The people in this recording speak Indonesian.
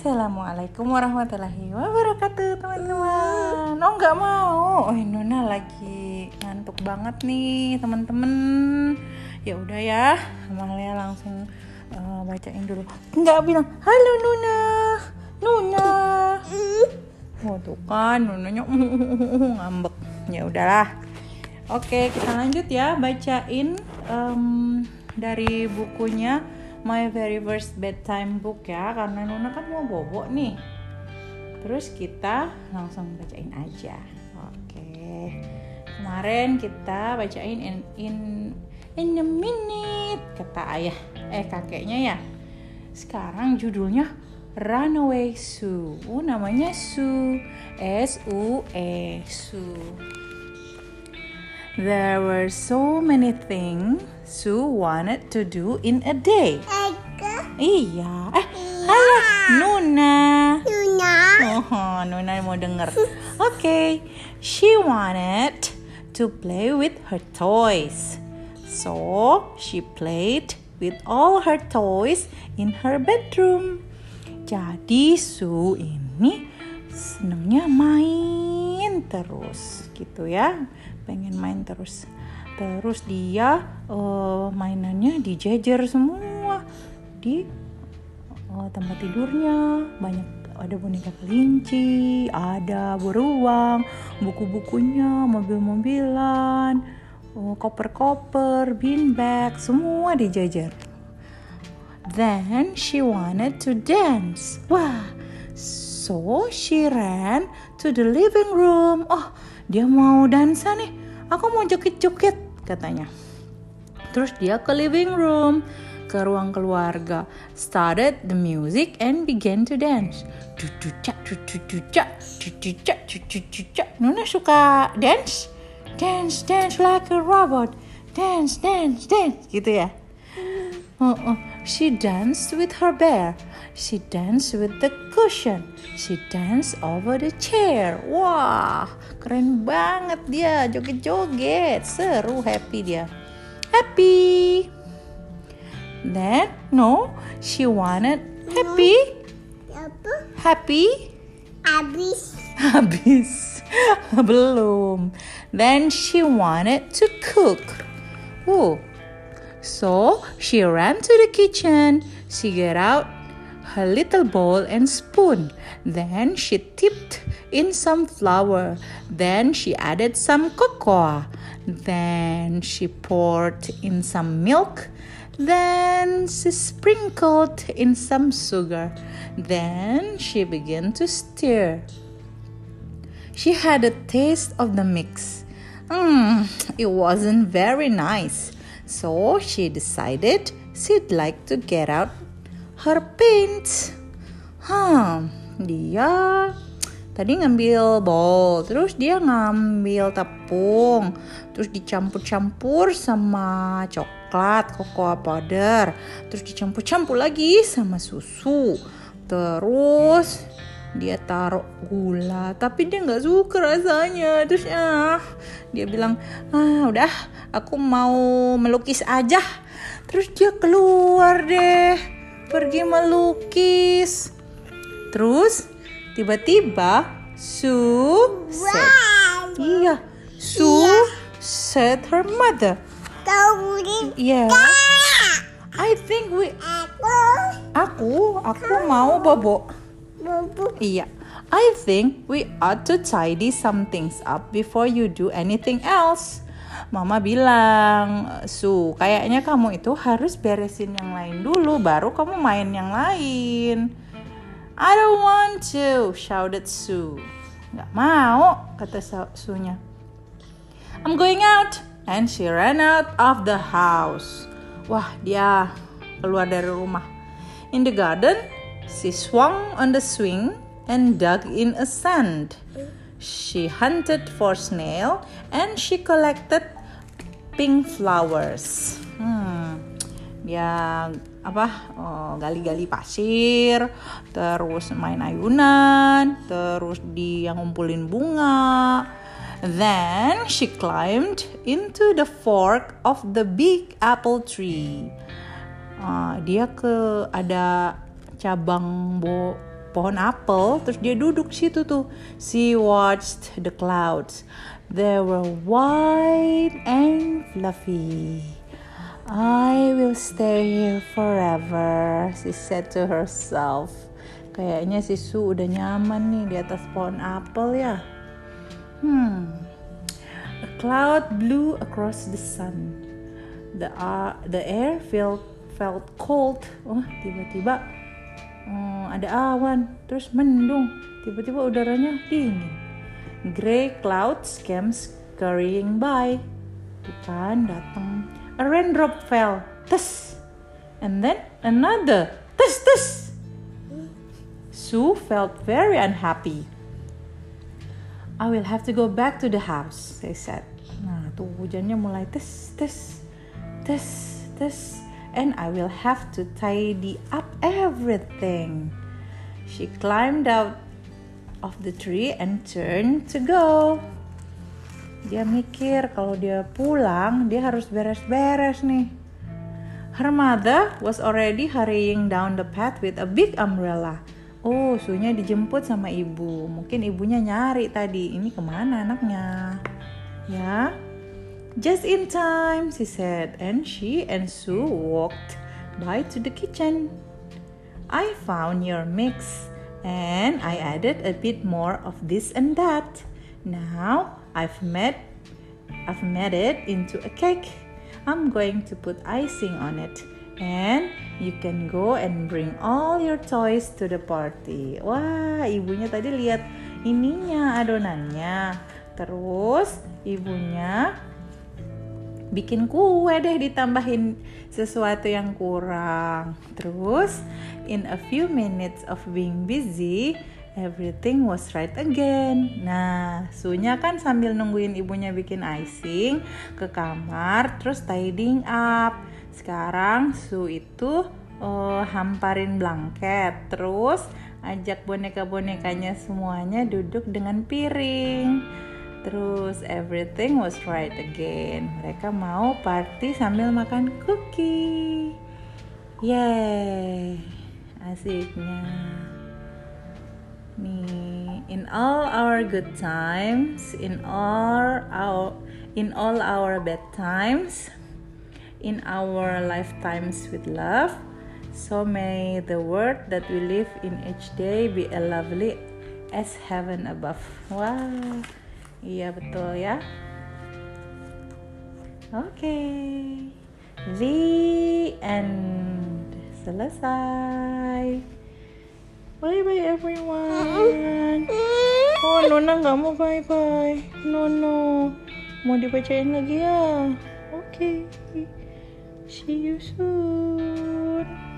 Assalamualaikum warahmatullahi wabarakatuh teman-teman. Oh nggak mau. Oh Nuna lagi ngantuk banget nih teman-teman. Ya udah ya Amalia langsung uh, bacain dulu. Nggak bilang Halo Nuna Nuna Oh tuh kan Nunanya ngambek. Ya udahlah. Oke kita lanjut ya Bacain um, dari bukunya my very first bedtime book ya karena Nuna kan mau bobo nih. Terus kita langsung bacain aja. Oke. Kemarin kita bacain in in in a minute kata ayah eh kakeknya ya. Sekarang judulnya Runaway Sue. Oh namanya Sue. S U E Sue There were so many things Sue wanted to do in a day. Iya. Eh, halo Nuna. Nuna. Oh, Nuna mau denger. Oke, okay. she wanted to play with her toys. So, she played with all her toys in her bedroom. Jadi Sue ini senangnya main terus gitu ya pengen main terus. Terus dia uh, mainannya dijejer semua. Di uh, tempat tidurnya. Banyak ada boneka kelinci ada beruang buku-bukunya mobil-mobilan uh, koper-koper bean bag semua dijejer. Then she wanted to dance. Wah so she ran to the living room. Oh dia mau dansa nih aku mau joget-joget katanya. Terus dia ke living room ke ruang keluarga. Started the music and began to dance. Cucucak cucucak cucucak cucucak Nuna suka dance? Dance dance like a robot. Dance dance dance gitu ya. Oh, oh. she danced with her bear She danced with the cushion. She danced over the chair. Wah, keren banget dia joget-joget. Seru, happy dia. Happy. Then, no, she wanted happy. Happy. Habis. Habis. Belum. Then she wanted to cook. Oh. So she ran to the kitchen. She got out her little bowl and spoon. Then she tipped in some flour. Then she added some cocoa. Then she poured in some milk. Then she sprinkled in some sugar. Then she began to stir. She had a taste of the mix. Mm, it wasn't very nice. So she decided she'd like to get out her paints. Hah, dia tadi ngambil bowl, terus dia ngambil tepung, terus dicampur-campur sama coklat, cocoa powder, terus dicampur-campur lagi sama susu. Terus dia taruh gula tapi dia nggak suka rasanya terus ah dia bilang ah udah aku mau melukis aja terus dia keluar deh pergi melukis. Terus tiba-tiba Sue said, iya, Sue said her mother. Yeah. I think we Aku, aku mau bobo. Iya. I think we ought to tidy some things up before you do anything else. Mama bilang, Su, kayaknya kamu itu harus beresin yang lain dulu, baru kamu main yang lain. I don't want to, shouted Sue. Gak mau, kata Sunya. I'm going out. And she ran out of the house. Wah, dia keluar dari rumah. In the garden, she swung on the swing and dug in a sand. She hunted for snail and she collected pink flowers. Hmm, dia apa oh, gali-gali pasir, terus main ayunan, terus dia ngumpulin bunga. Then she climbed into the fork of the big apple tree. Uh, dia ke ada cabang bo pohon apel, terus dia duduk situ tuh. She watched the clouds. They were white and fluffy. I will stay here forever, she said to herself. Kayaknya si Su udah nyaman nih di atas pohon apel ya. Hmm. A cloud blew across the sun. The, uh, the air felt felt cold. Oh, tiba-tiba oh, ada awan, terus mendung. Tiba-tiba udaranya dingin. Grey clouds came scurrying by. Bukan datang. A raindrop fell. Tes. And then another. Tes tes. Sue felt very unhappy. I will have to go back to the house, they said. Nah, tuh hujannya mulai tes tes tes tes and I will have to tidy up everything. She climbed out of the tree and turned to go. Dia mikir kalau dia pulang, dia harus beres-beres nih. Her mother was already hurrying down the path with a big umbrella. Oh, sunya dijemput sama ibu. Mungkin ibunya nyari tadi. Ini ke mana anaknya? Ya, Just in time, she said, and she and Sue walked by to the kitchen. I found your mix and I added a bit more of this and that. Now I've made I've made it into a cake. I'm going to put icing on it. And you can go and bring all your toys to the party. Wah, ibunya tadi lihat ininya adonannya. Terus ibunya bikin kue deh ditambahin sesuatu yang kurang. Terus in a few minutes of being busy, everything was right again. Nah, Sunya kan sambil nungguin ibunya bikin icing ke kamar, terus tidying up. Sekarang Su itu uh, hamparin blanket, terus ajak boneka-bonekanya semuanya duduk dengan piring. Terus everything was right again. Mereka mau party sambil makan cookie. Yeay, asiknya. Nih, in all our good times, in all our in all our bad times, in our lifetimes with love, so may the world that we live in each day be a lovely as heaven above. Wow. Iya betul ya. Oke. Okay. The end. Selesai. Bye bye everyone. Oh Nona nggak mau bye bye. No no. Mau dibacain lagi ya. Oke. Okay. See you soon.